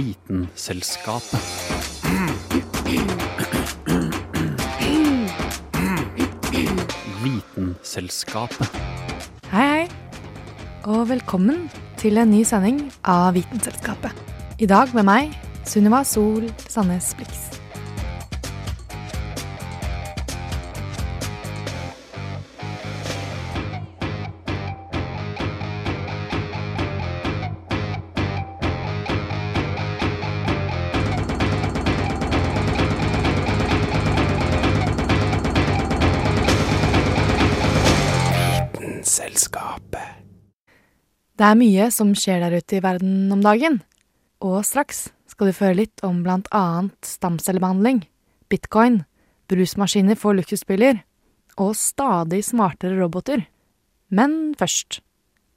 Vitenselskapet. Vitenselskapet. Hei, hei. Og velkommen til en ny sending av Vitenselskapet. I dag med meg, Sunniva Sol Sandnes Blix. Det er mye som skjer der ute i verden om dagen. Og straks skal du føre litt om blant annet stamcellebehandling, bitcoin, brusmaskiner for luksusbiler og stadig smartere roboter. Men først,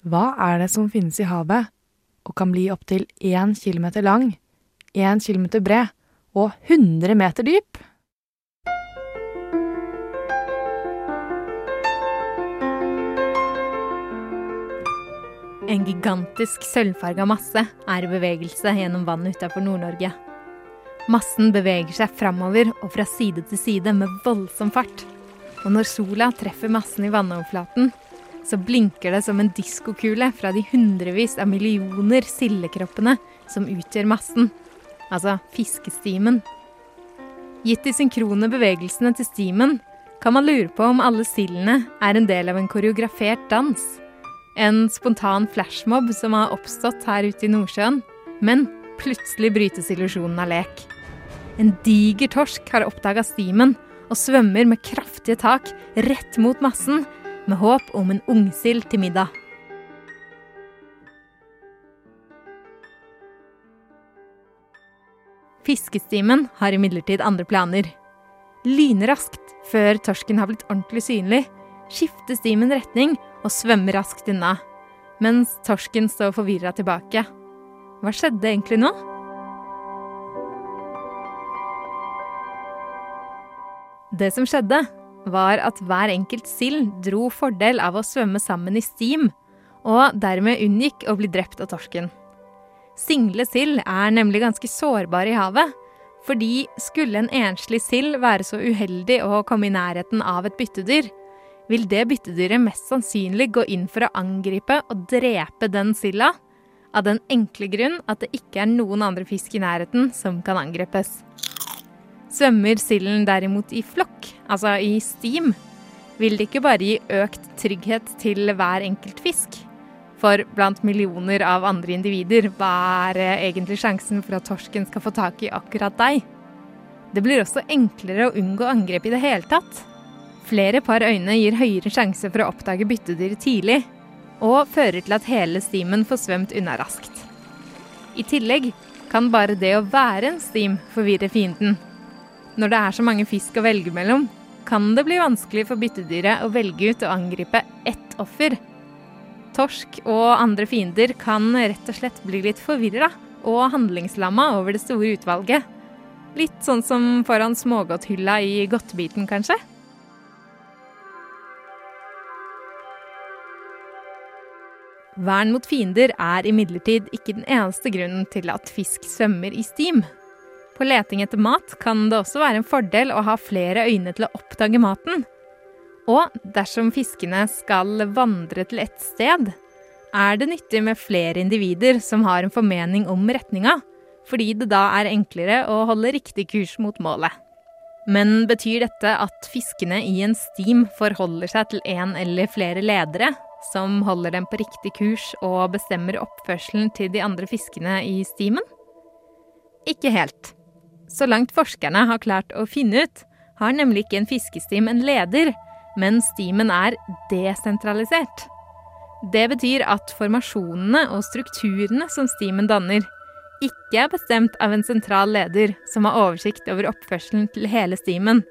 hva er det som finnes i havet og kan bli opptil én kilometer lang, én kilometer bred og 100 meter dyp? En gigantisk sølvfarga masse er i bevegelse gjennom vannet utafor Nord-Norge. Massen beveger seg framover og fra side til side med voldsom fart. Og når sola treffer massen i vannoverflaten, så blinker det som en diskokule fra de hundrevis av millioner sildekroppene som utgjør massen, altså fiskestimen. Gitt de synkrone bevegelsene til stimen kan man lure på om alle sildene er en del av en koreografert dans. En spontan flashmob som har oppstått her ute i Nordsjøen. Men plutselig brytes illusjonen av lek. En diger torsk har oppdaga stimen og svømmer med kraftige tak rett mot massen, med håp om en ungsild til middag. Fiskestimen har imidlertid andre planer. Lynraskt, før torsken har blitt ordentlig synlig, skifter stimen retning og svømmer raskt unna, mens torsken står forvirra tilbake. Hva skjedde egentlig nå? Det som skjedde, var at hver enkelt sild dro fordel av å svømme sammen i stim, og dermed unngikk å bli drept av torsken. Single sild er nemlig ganske sårbare i havet, fordi skulle en enslig sild være så uheldig å komme i nærheten av et byttedyr, vil det byttedyret mest sannsynlig gå inn for å angripe og drepe den silda, av den enkle grunn at det ikke er noen andre fisk i nærheten som kan angripes. Svømmer silden derimot i flokk, altså i stim, vil det ikke bare gi økt trygghet til hver enkelt fisk. For blant millioner av andre individer, hva er egentlig sjansen for at torsken skal få tak i akkurat deg? Det blir også enklere å unngå angrep i det hele tatt. Flere par øyne gir høyere sjanse for å oppdage byttedyr tidlig, og fører til at hele stimen får svømt unna raskt. I tillegg kan bare det å være en stim forvirre fienden. Når det er så mange fisk å velge mellom, kan det bli vanskelig for byttedyret å velge ut og angripe ett offer. Torsk og andre fiender kan rett og slett bli litt forvirra og handlingslamma over det store utvalget. Litt sånn som foran smågodthylla i godtebiten, kanskje? Vern mot fiender er imidlertid ikke den eneste grunnen til at fisk svømmer i stim. På leting etter mat kan det også være en fordel å ha flere øyne til å oppdage maten. Og dersom fiskene skal vandre til et sted, er det nyttig med flere individer som har en formening om retninga, fordi det da er enklere å holde riktig kurs mot målet. Men betyr dette at fiskene i en stim forholder seg til en eller flere ledere, som holder dem på riktig kurs og bestemmer oppførselen til de andre fiskene i stimen? Ikke helt. Så langt forskerne har klart å finne ut, har nemlig ikke en fiskestim en leder, men stimen er desentralisert. Det betyr at formasjonene og strukturene som stimen danner, ikke er bestemt av en sentral leder som har oversikt over oppførselen til hele stimen,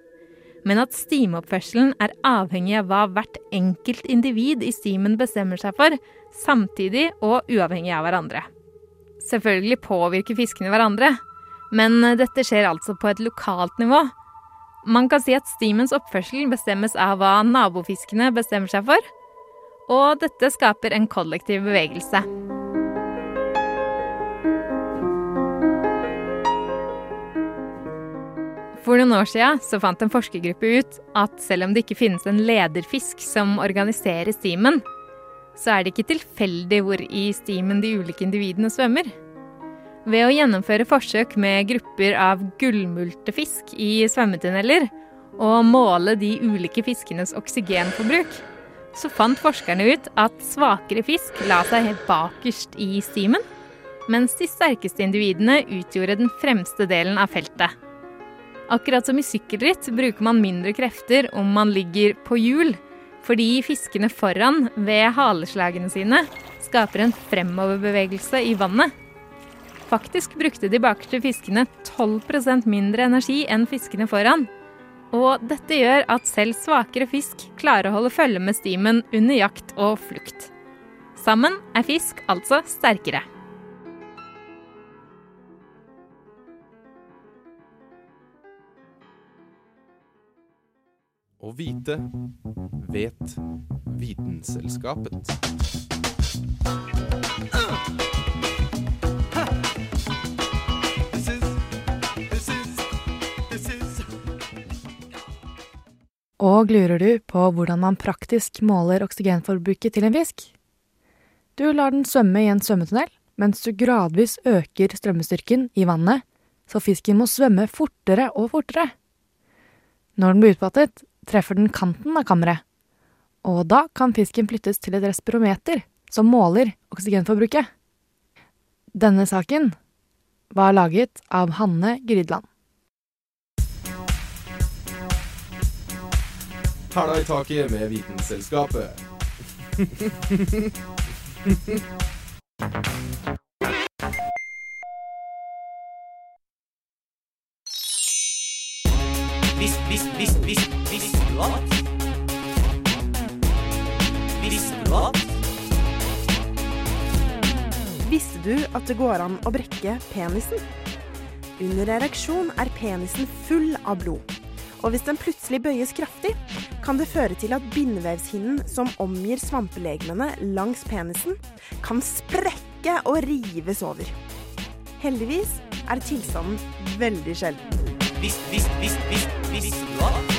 men at stimoppførselen er avhengig av hva hvert enkelt individ i stimen bestemmer seg for, samtidig og uavhengig av hverandre. Selvfølgelig påvirker fiskene hverandre, men dette skjer altså på et lokalt nivå. Man kan si at stimens oppførsel bestemmes av hva nabofiskene bestemmer seg for, og dette skaper en kollektiv bevegelse. For noen år siden så fant en forskergruppe ut at selv om det ikke finnes en lederfisk som organiserer stimen, så er det ikke tilfeldig hvor i stimen de ulike individene svømmer. Ved å gjennomføre forsøk med grupper av gullmultefisk i svømmetunneler og måle de ulike fiskenes oksygenforbruk, så fant forskerne ut at svakere fisk la seg helt bakerst i stimen, mens de sterkeste individene utgjorde den fremste delen av feltet. Akkurat som i sykkelritt bruker man mindre krefter om man ligger på hjul, fordi fiskene foran, ved haleslagene sine, skaper en fremoverbevegelse i vannet. Faktisk brukte de bakerste fiskene 12% mindre energi enn fiskene foran. Og dette gjør at selv svakere fisk klarer å holde følge med stimen under jakt og flukt. Sammen er fisk altså sterkere. Å vite vet Vitenselskapet. Og lurer du på hvordan man praktisk måler oksygenforbruket til en fisk? Du lar den svømme i en svømmetunnel, mens du gradvis øker strømmestyrken i vannet, så fisken må svømme fortere og fortere. Når den blir utfattet, treffer den kanten av kammeret, og da kan fisken flyttes til et respirometer som måler oksygenforbruket. Denne saken var laget av Hanne Grydland. Hæla i taket med Vitenselskapet. du at det går an å brekke penisen? Under ereksjon er penisen full av blod. Og hvis den plutselig bøyes kraftig, kan det føre til at bindevevshinnen som omgir svampelegemene langs penisen, kan sprekke og rives over. Heldigvis er tilstanden veldig sjelden. Visst, visst, visst, visst, visste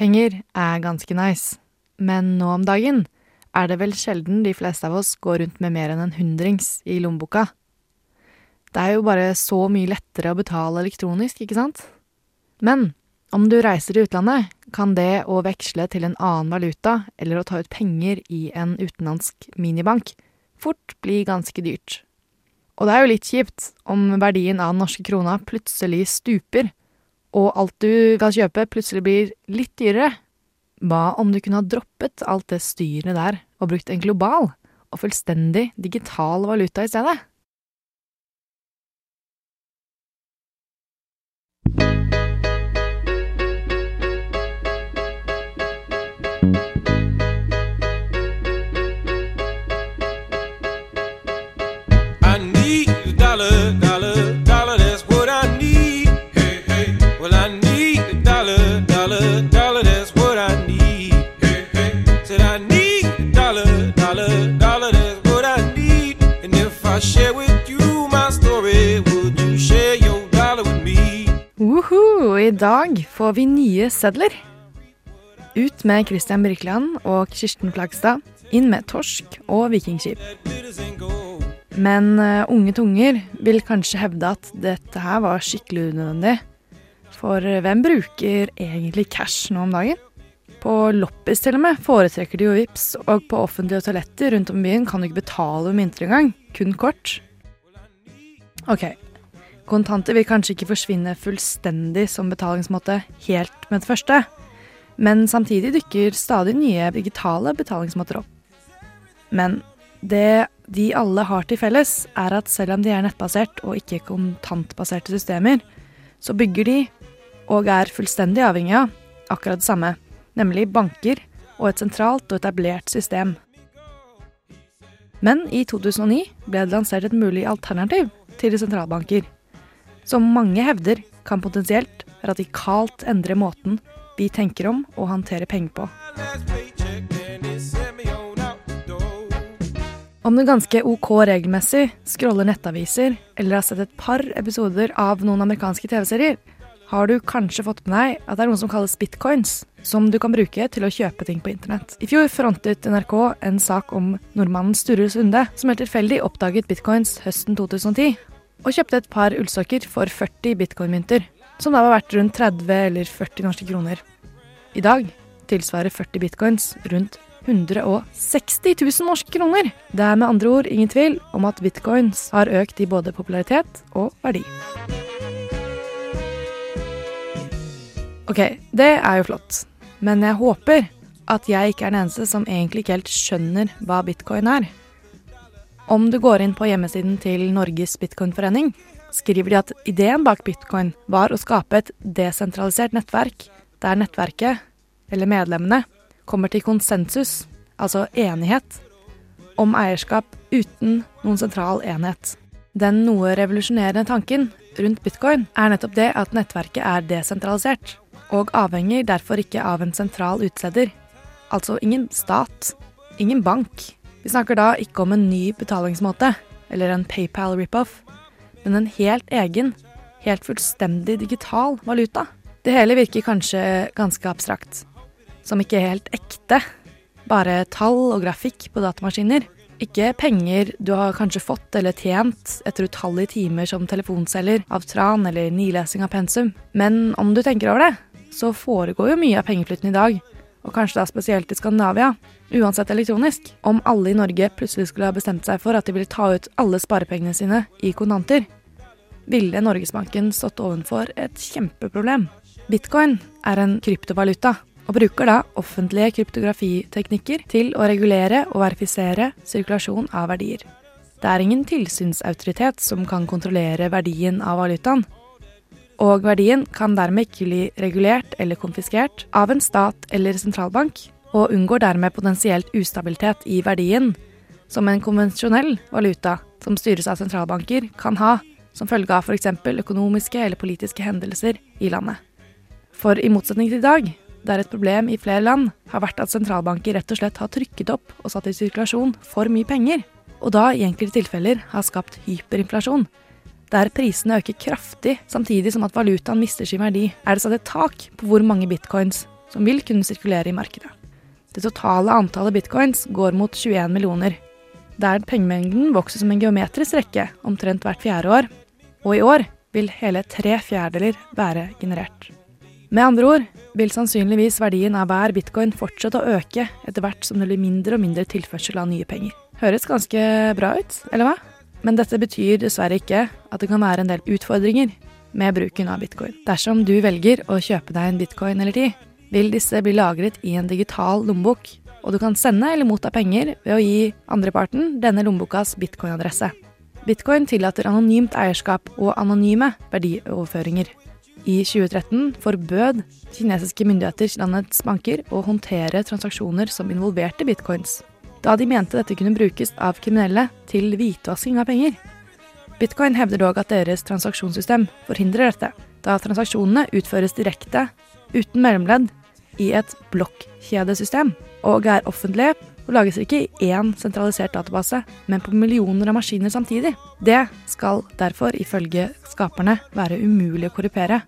Penger er ganske nice, men nå om dagen er det vel sjelden de fleste av oss går rundt med mer enn en hundrings i lommeboka. Det er jo bare så mye lettere å betale elektronisk, ikke sant? Men om du reiser i utlandet, kan det å veksle til en annen valuta eller å ta ut penger i en utenlandsk minibank fort bli ganske dyrt. Og det er jo litt kjipt om verdien av den norske krona plutselig stuper og alt du kan kjøpe plutselig blir litt dyrere. Hva om du kunne ha droppet alt det styret der og brukt en global og fullstendig digital valuta i stedet? Share with you my story, would you share your dollar with me? Woohoo! I dag får vi nye sedler. Ut med Christian Birkeland og Kirsten Flagstad. Inn med torsk og vikingskip. Men eh, unge tunger vil kanskje hevde at dette her var skikkelig unødvendig. For eh, hvem bruker egentlig cash nå om dagen? På loppis til og med foretrekker de jo vips, og på offentlige toaletter rundt om byen kan du ikke betale med mynter engang, kun kort. Ok, kontanter vil kanskje ikke forsvinne fullstendig som betalingsmåte helt med det første, men samtidig dukker stadig nye digitale betalingsmåter opp. Men det de alle har til felles, er at selv om de er nettbasert og ikke kontantbaserte systemer, så bygger de, og er fullstendig avhengig av, akkurat det samme, nemlig banker og et sentralt og etablert system. Men i 2009 ble det lansert et mulig alternativ til sentralbanker, som mange hevder kan potensielt radikalt endre måten vi tenker om å håndtere penger på. Om du ganske ok regelmessig scroller nettaviser eller har sett et par episoder av noen amerikanske TV-serier, har du kanskje fått med deg at det er noe som kalles bitcoins, som du kan bruke til å kjøpe ting på internett. I fjor frontet NRK en sak om nordmannen Sturre Sunde, som helt tilfeldig oppdaget bitcoins høsten 2010, og kjøpte et par ullsokker for 40 bitcoin-mynter, som da var verdt rundt 30 eller 40 norske kroner. I dag tilsvarer 40 bitcoins rundt 160 000 norske kroner. Det er med andre ord ingen tvil om at bitcoins har økt i både popularitet og verdi. Ok, det er jo flott, men jeg håper at jeg ikke er den eneste som egentlig ikke helt skjønner hva bitcoin er. Om du går inn på hjemmesiden til Norges bitcoinforening, skriver de at ideen bak bitcoin var å skape et desentralisert nettverk der nettverket, eller medlemmene, kommer til konsensus, altså enighet, om eierskap uten noen sentral enhet. Den noe revolusjonerende tanken rundt bitcoin er nettopp det at nettverket er desentralisert, og avhenger derfor ikke av en sentral utsteder. Altså ingen stat, ingen bank. Vi snakker da ikke om en ny betalingsmåte, eller en PayPal rip-off, men en helt egen, helt fullstendig digital valuta. Det hele virker kanskje ganske abstrakt, som ikke helt ekte. Bare tall og grafikk på datamaskiner. Ikke penger du har kanskje fått eller tjent etter utallige timer som telefonselger av tran eller nilesing av pensum. Men om du tenker over det, så foregår jo mye av pengeflytten i dag, og kanskje da spesielt i Skandinavia, uansett elektronisk. Om alle i Norge plutselig skulle ha bestemt seg for at de ville ta ut alle sparepengene sine i kontanter, ville Norgesbanken stått ovenfor et kjempeproblem. Bitcoin er en kryptovaluta, og bruker da offentlige kryptografiteknikker til å regulere og verifisere sirkulasjon av verdier. Det er ingen tilsynsautoritet som kan kontrollere verdien av valutaen, og verdien kan dermed ikke bli regulert eller konfiskert av en stat eller sentralbank, og unngår dermed potensielt ustabilitet i verdien, som en konvensjonell valuta som styres av sentralbanker, kan ha som følge av f.eks. økonomiske eller politiske hendelser i landet. For i motsetning til i dag, der et problem i flere land har vært at sentralbanker rett og slett har trykket opp og satt i sirkulasjon for mye penger, og da i enkelte tilfeller har skapt hyperinflasjon, der prisene øker kraftig samtidig som at valutaen mister sin verdi, er det satt et tak på hvor mange bitcoins som vil kunne sirkulere i markedet. Det totale antallet bitcoins går mot 21 millioner, der pengemengden vokser som en geometrisk rekke omtrent hvert fjerde år, og i år vil hele tre fjerdedeler være generert. Med andre ord vil sannsynligvis verdien av hver bitcoin fortsette å øke etter hvert som det blir mindre og mindre tilførsel av nye penger. Høres ganske bra ut, eller hva? Men dette betyr dessverre ikke at det kan være en del utfordringer med bruken av bitcoin. Dersom du velger å kjøpe deg en bitcoin eller ti, vil disse bli lagret i en digital lommebok, og du kan sende eller motta penger ved å gi andreparten denne lommebokas bitcoin-adresse. Bitcoin tillater anonymt eierskap og anonyme verdioverføringer. I 2013 forbød kinesiske myndigheter landets banker å håndtere transaksjoner som involverte bitcoins da de mente dette kunne brukes av kriminelle til hvitvasking av penger. Bitcoin hevder dog at deres transaksjonssystem forhindrer dette, da transaksjonene utføres direkte, uten mellomledd, i et blokkjedesystem, og er offentlige og lages ikke i én sentralisert database, men på millioner av maskiner samtidig. Det skal derfor, ifølge skaperne, være umulig å korrupere.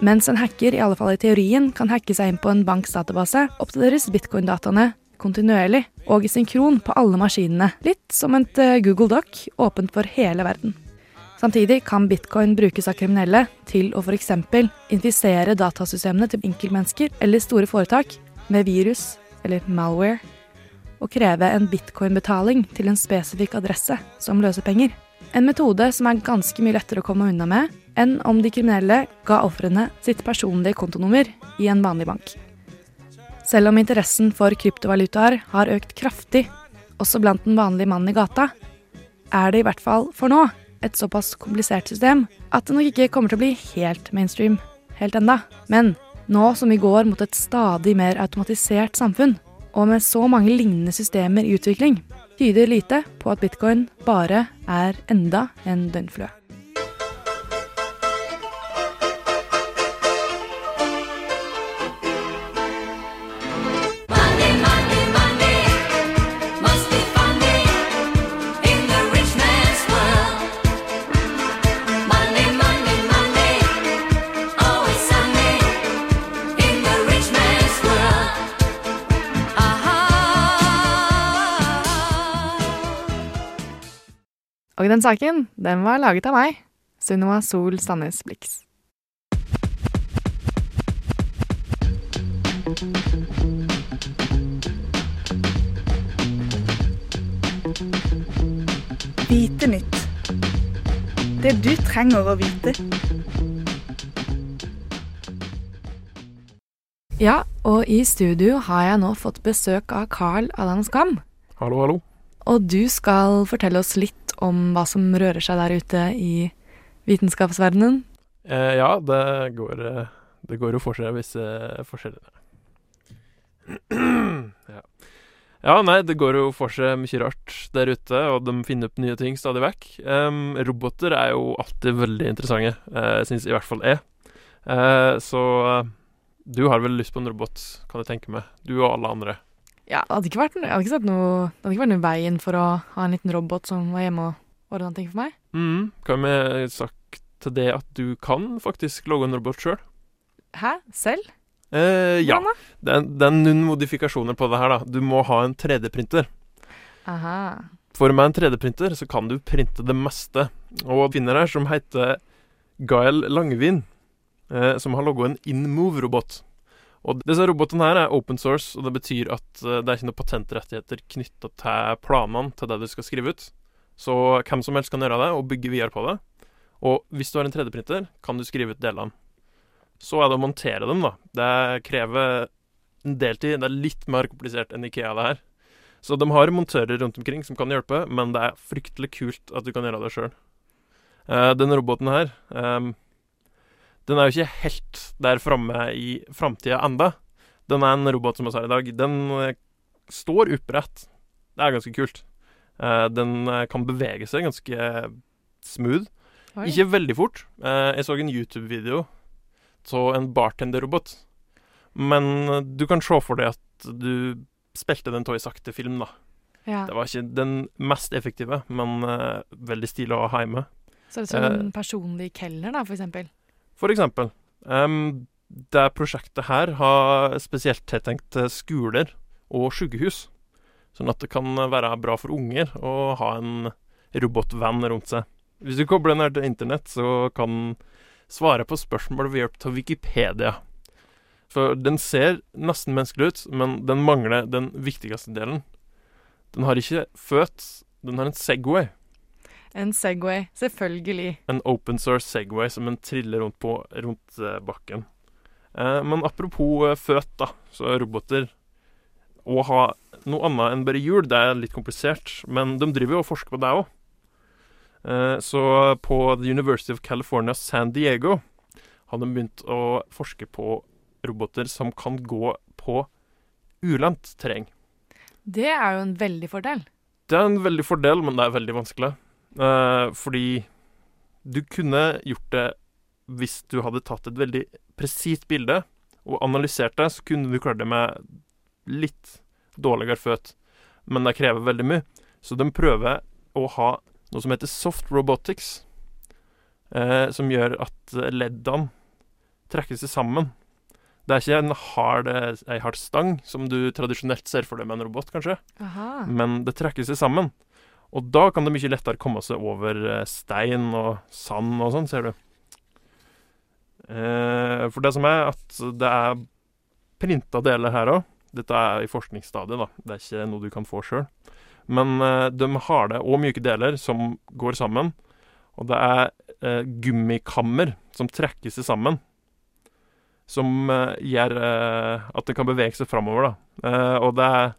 Mens en hacker, i alle fall i teorien, kan hacke seg inn på en banks database, oppdateres bitcoin-dataene kontinuerlig og i synkron på alle maskinene, litt som et eh, Google Doc åpent for hele verden. Samtidig kan bitcoin brukes av kriminelle til å f.eks. infisere datasystemene til enkeltmennesker eller store foretak med virus eller malware, og kreve en bitcoin-betaling til en spesifikk adresse som løsepenger. En metode som er ganske mye lettere å komme unna med enn om de kriminelle ga ofrene sitt personlige kontonummer i en vanlig bank. Selv om interessen for kryptovalutaer har økt kraftig, også blant den vanlige mannen i gata, er det i hvert fall for nå et såpass komplisert system at det nok ikke kommer til å bli helt mainstream helt enda. Men Nå som vi går mot et stadig mer automatisert samfunn, og med så mange lignende systemer i utvikling, tyder lite på at bitcoin bare er enda en døgnflue. Og den saken, den var laget av meg, Sunniva Sol Sandnes Blix. Vite nytt. Det du trenger å vite. Ja, og i studio har jeg nå fått besøk av Carl Adam Skam. Hallo, hallo. Og du skal fortelle oss litt om hva som rører seg der ute i vitenskapsverdenen. Eh, ja, det går, eh, det går jo for visse forskjeller. ja. ja, nei, det går jo for seg mye rart der ute, og de finner opp nye ting stadig vekk. Um, roboter er jo alltid veldig interessante, uh, syns i hvert fall jeg. Uh, så uh, du har vel lyst på en robot, kan jeg tenke meg. Du og alle andre. Ja, det hadde ikke vært, hadde ikke sett noe, det hadde ikke vært noe veien for å ha en liten robot som var hjemme og ordna ting for meg. Mm, kan vi sagt til det at du kan faktisk lage en robot sjøl? Hæ? Selv? Eh, ja. Det er, det er noen modifikasjoner på det her, da. Du må ha en 3D-printer. Aha. For med en 3D-printer så kan du printe det meste. Og finner her, som heter Gael Langvin, eh, som har laga en InMove-robot. Og disse robotene her er open source, og det betyr at eh, det er ikke noen patentrettigheter knytta til planene til det du skal skrive ut. Så hvem som helst kan gjøre det, og bygge videre på det. Og hvis du har en 3D-printer, kan du skrive ut delene. Så er det å montere dem, da. Det krever en del tid. Det er litt mer komplisert enn Ikea, det her. Så de har montører rundt omkring som kan hjelpe, men det er fryktelig kult at du kan gjøre det sjøl. denne roboten her, ehm, den er jo ikke helt der framme i framtida enda. Den er en robot som vi har i dag. Den eh, står opprett. Det er ganske kult. Eh, den eh, kan bevege seg ganske smooth. Oi. Ikke veldig fort. Jeg så en YouTube-video av en bartenderrobot. Men du kan se for deg at du spilte den av i sakte film, da. Ja. Det var ikke den mest effektive, men veldig stilig å ha hjemme. Så det er som Eh. en personlig kelner, da, for eksempel. For eksempel. Um, det prosjektet her har spesielt tiltenkt skoler og sykehus. Sånn at det kan være bra for unger å ha en robotvenn rundt seg. Hvis du kobler den her til internett, så kan svare på spørsmål ved hjelp av Wikipedia. For den ser nesten menneskelig ut, men den mangler den viktigste delen. Den har ikke født, den har en Segway. En Segway, selvfølgelig. En open source Segway som en triller rundt på rundt eh, bakken. Eh, men apropos eh, født, da, så er roboter Å ha noe annet enn bare hjul, det er litt komplisert, men de driver jo og forsker på det òg. Eh, så på The University of California San Diego har de begynt å forske på roboter som kan gå på ulendt terreng. Det er jo en veldig fordel. Det er en veldig fordel, men det er veldig vanskelig. Eh, fordi du kunne gjort det hvis du hadde tatt et veldig presist bilde og analysert det, så kunne du klart det med litt dårligere føt. Men det krever veldig mye. Så de prøver å ha noe som heter soft robotics, eh, som gjør at leddene trekker seg sammen. Det er ikke en hard, eh, ei hard stang, som du tradisjonelt ser for deg med en robot, kanskje Aha. men det trekker seg sammen. Og da kan det mye lettere komme seg over eh, stein og sand og sånn, ser du. Eh, for det som er at det er printa deler her òg. Dette er i forskningsstadiet, da. Det er ikke noe du kan få sjøl. Men eh, de har det, og myke deler, som går sammen. Og det er eh, gummikammer som trekker seg sammen. Som eh, gjør eh, at det kan bevege seg framover, da. Og det er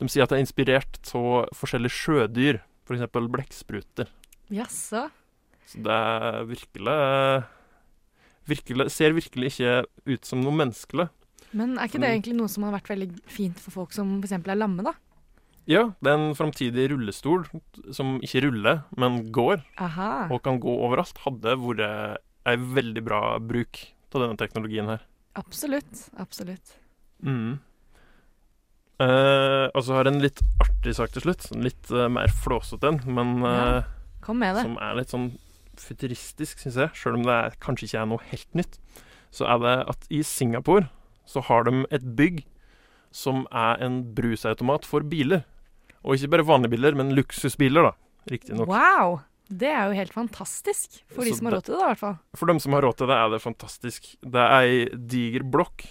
de sier at det er inspirert av forskjellige sjødyr, f.eks. blekkspruter. Jaså. Så det er virkelig, virkelig, ser virkelig ikke ut som noe menneskelig. Men er ikke det egentlig noe som har vært veldig fint for folk som f.eks. er lamme, da? Ja, det er en framtidig rullestol som ikke ruller, men går, Aha. og kan gå overalt, hadde vært ei veldig bra bruk av denne teknologien her. Absolutt. Absolutt. Mm. Eh, og så har jeg en litt artig sak til slutt. Litt uh, mer flåsete en, men Ja, eh, som er litt sånn futuristisk, syns jeg. Sjøl om det er, kanskje ikke er noe helt nytt. Så er det at i Singapore så har de et bygg som er en brusautomat for biler. Og ikke bare vanlige biler, men luksusbiler, da. Riktignok. Wow! Det er jo helt fantastisk. For de som har råd til det, i hvert fall. For dem som har råd til det, er det fantastisk. Det er ei diger blokk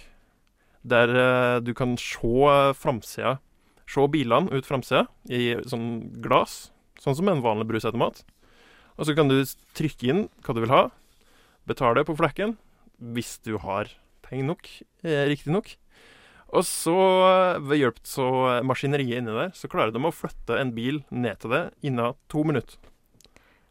der eh, du kan se framsida Se bilene ut framsida i sånn glass, sånn som en vanlig brusautomat. Og så kan du trykke inn hva du vil ha, betale på flekken, hvis du har penger nok, eh, riktignok. Og så, eh, ved hjelp av maskineriet inni der, så klarer de å flytte en bil ned til det innen to minutter.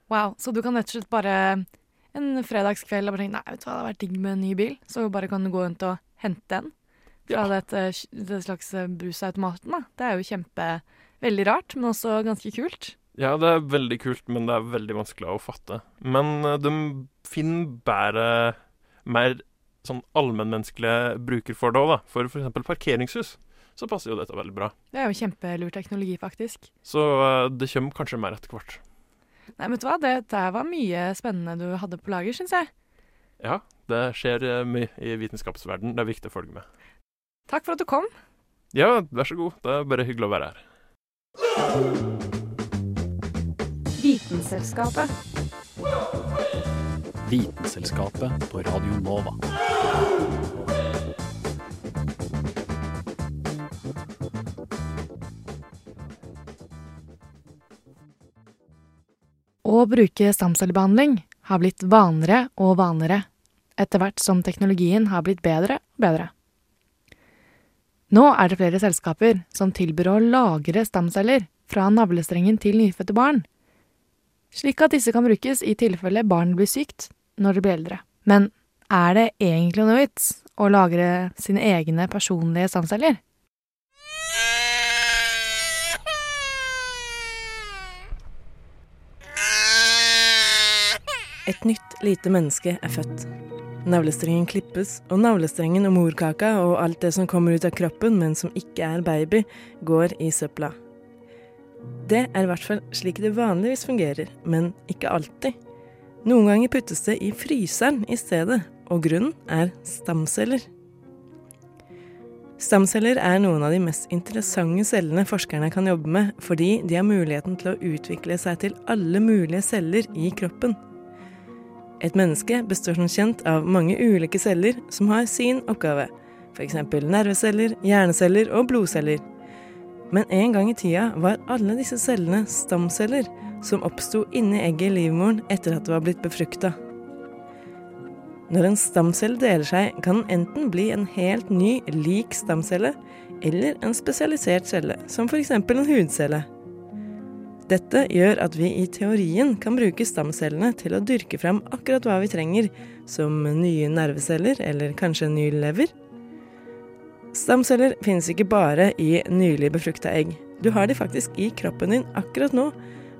Wow. Så du kan rett og slett bare en fredagskveld og bare tenke nei, vet du hva, det har vært digg med en ny bil. Så bare kan du gå rundt og hente den fra dette, det slags eh, brusautomaten. da. Det er jo kjempe Veldig rart, men også ganske kult. Ja, det er veldig kult, men det er veldig vanskelig å fatte. Men eh, de finner bare mer sånn allmennmenneskelige bruker for det òg, da. For f.eks. parkeringshus. Så passer jo dette veldig bra. Det er jo kjempelur teknologi, faktisk. Så eh, det kommer kanskje mer etter hvert. Nei, vet du hva, det der var mye spennende du hadde på lager, syns jeg. Ja, det skjer eh, mye i vitenskapsverden. Det er viktig å følge med. Takk for at du kom. Ja, vær så god. Det er bare hyggelig å være her. Vitenselskapet. Vitenselskapet på Radio Nova. Å bruke stamcellebehandling har blitt vanligere og vanligere etter hvert som teknologien har blitt bedre og bedre. Nå er det flere selskaper som tilbyr å lagre stamceller fra navlestrengen til nyfødte barn, slik at disse kan brukes i tilfelle barn blir sykt når de blir eldre. Men er det egentlig noe vits å lagre sine egne personlige stamceller? Et nytt lite menneske er født. Navlestrengen klippes, og navlestrengen og morkaka og alt det som kommer ut av kroppen, men som ikke er baby, går i søpla. Det er i hvert fall slik det vanligvis fungerer, men ikke alltid. Noen ganger puttes det i fryseren i stedet, og grunnen er stamceller. Stamceller er noen av de mest interessante cellene forskerne kan jobbe med, fordi de har muligheten til å utvikle seg til alle mulige celler i kroppen. Et menneske består som kjent av mange ulike celler som har sin oppgave, f.eks. nerveceller, hjerneceller og blodceller. Men en gang i tida var alle disse cellene stamceller som oppsto inni egget i livmoren etter at det var blitt befrukta. Når en stamcelle deler seg, kan den enten bli en helt ny, lik stamcelle, eller en spesialisert celle, som f.eks. en hudcelle. Dette gjør at vi i teorien kan bruke stamcellene til å dyrke fram akkurat hva vi trenger, som nye nerveceller eller kanskje en ny lever. Stamceller finnes ikke bare i nylig befrukta egg. Du har de faktisk i kroppen din akkurat nå,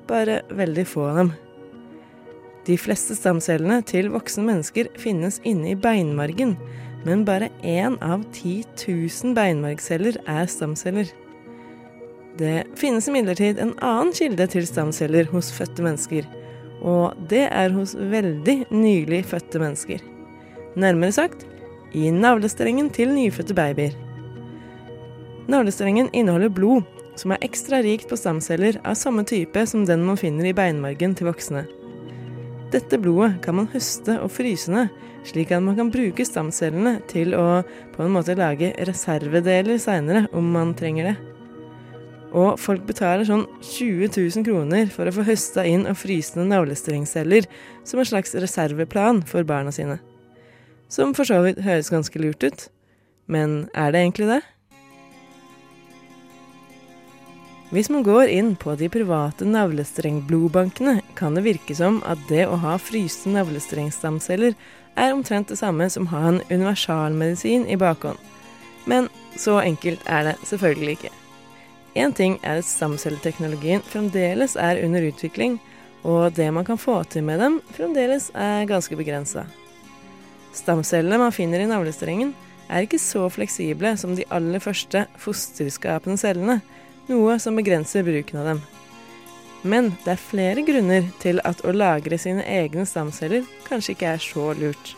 bare veldig få av dem. De fleste stamcellene til voksne mennesker finnes inne i beinmargen, men bare én av 10 000 beinmargceller er stamceller. Det finnes imidlertid en annen kilde til stamceller hos fødte mennesker, og det er hos veldig nylig fødte mennesker. Nærmere sagt i navlestrengen til nyfødte babyer. Navlestrengen inneholder blod som er ekstra rikt på stamceller av samme type som den man finner i beinmargen til voksne. Dette blodet kan man høste og fryse ned, slik at man kan bruke stamcellene til å på en måte lage reservedeler seinere om man trenger det. Og folk betaler sånn 20 000 kroner for å få høsta inn og frysende navlestrengceller som en slags reserveplan for barna sine. Som for så vidt høres ganske lurt ut. Men er det egentlig det? Hvis man går inn på de private navlestrengblodbankene, kan det virke som at det å ha fryste navlestrengstamceller er omtrent det samme som å ha en universalmedisin i bakhånd. Men så enkelt er det selvfølgelig ikke. Én ting er at stamcelleteknologien fremdeles er under utvikling, og det man kan få til med dem, fremdeles er ganske begrensa. Stamcellene man finner i navlestrengen, er ikke så fleksible som de aller første fosterskapende cellene, noe som begrenser bruken av dem. Men det er flere grunner til at å lagre sine egne stamceller kanskje ikke er så lurt.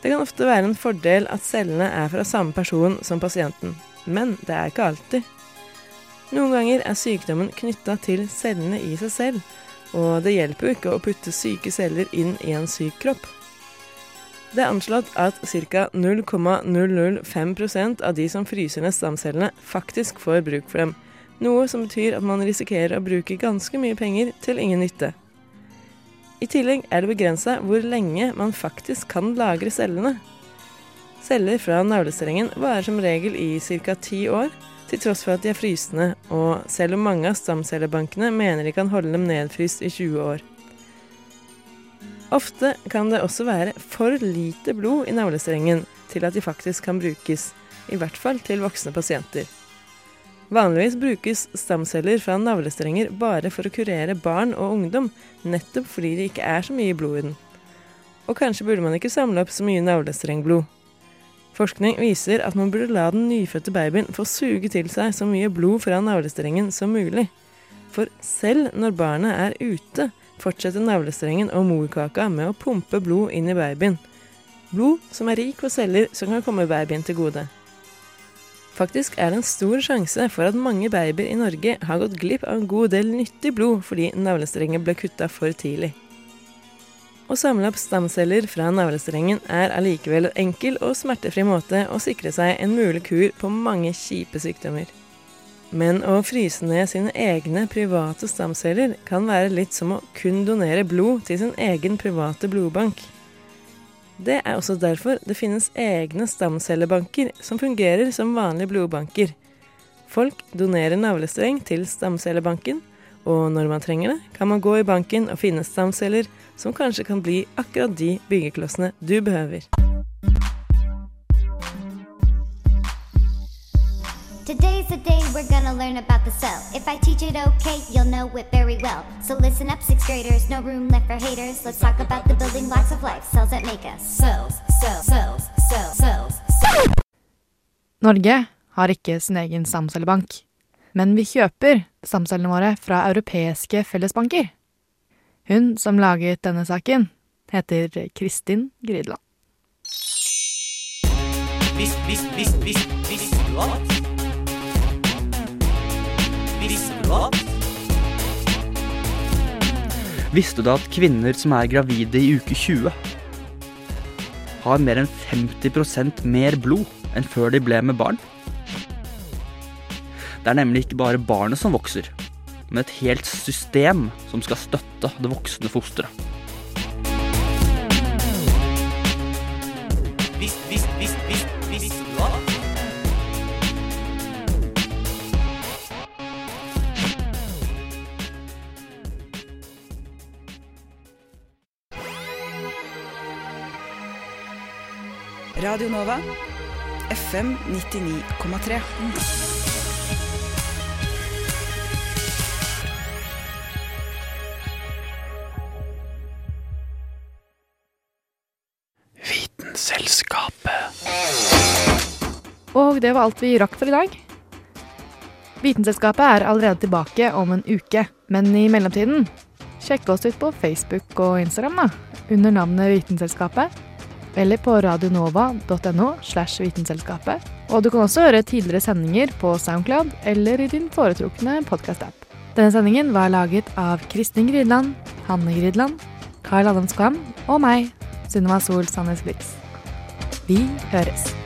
Det kan ofte være en fordel at cellene er fra samme person som pasienten, men det er ikke alltid. Noen ganger er sykdommen knytta til cellene i seg selv, og det hjelper jo ikke å putte syke celler inn i en syk kropp. Det er anslått at ca. 0,005% av de som fryser ned stamcellene, faktisk får bruk for dem, noe som betyr at man risikerer å bruke ganske mye penger til ingen nytte. I tillegg er det begrensa hvor lenge man faktisk kan lagre cellene. Celler fra navlestrengen varer som regel i ca. ti år, til tross for at de er frysende, og selv om mange av stamcellebankene mener de kan holde dem nedfryst i 20 år. Ofte kan det også være for lite blod i navlestrengen til at de faktisk kan brukes, i hvert fall til voksne pasienter. Vanligvis brukes stamceller fra navlestrenger bare for å kurere barn og ungdom, nettopp fordi det ikke er så mye blod i den. Og kanskje burde man ikke samle opp så mye navlestrengblod. Forskning viser at man burde la den nyfødte babyen få suge til seg så mye blod fra navlestrengen som mulig. For selv når barnet er ute, fortsetter navlestrengen og morkaka med å pumpe blod inn i babyen. Blod som er rik på celler som kan komme babyen til gode. Faktisk er det en stor sjanse for at mange babyer i Norge har gått glipp av en god del nyttig blod fordi navlestrengen ble kutta for tidlig. Å samle opp stamceller fra navlestrengen er allikevel en enkel og smertefri måte å sikre seg en mulig kur på mange kjipe sykdommer. Men å fryse ned sine egne private stamceller kan være litt som å kun donere blod til sin egen private blodbank. Det er også derfor det finnes egne stamcellebanker som fungerer som vanlige blodbanker. Folk donerer navlestreng til stamcellebanken, og når man trenger det, kan man gå i banken og finne stamceller som kanskje kan bli akkurat de byggeklossene du behøver. Today's the day we're gonna learn about the cell. If I teach it okay, you'll know it very well. So listen up, sixth graders, no room left for haters. Let's talk about the building blocks of life, cells that make us. Cells, cells, cells, cells, cells, cells. Norge har ikke sin egen stamcellebank, men vi kjøper stamcellene våre fra europeiske fellesbanker. Hun som laget denne saken, heter Kristin Grydland. Vis, vis, vis, vis, visste du at? Visste du at? Visste du at kvinner som er gravide i uke 20, har mer enn 50% mer blod enn før de ble med barn? Det er nemlig ikke bare barnet som vokser, men et helt system som skal støtte det voksne fosteret. Radio Nova. FM 99,3. Vitenselskapet. Og det var alt vi rakk for i dag. Vitenselskapet er allerede tilbake om en uke, men i mellomtiden sjekk oss ut på Facebook og Instagram da, under navnet Vitenselskapet, eller på radionova.no slash vitenselskapet. Og du kan også høre tidligere sendinger på Soundcloud eller i din foretrukne podcast-app. Denne sendingen var laget av Kristin Gridland, Hanne Gridland, Carl Adams Kvam og meg, Sunniva Sol Sandnes Blitz. Vi høres.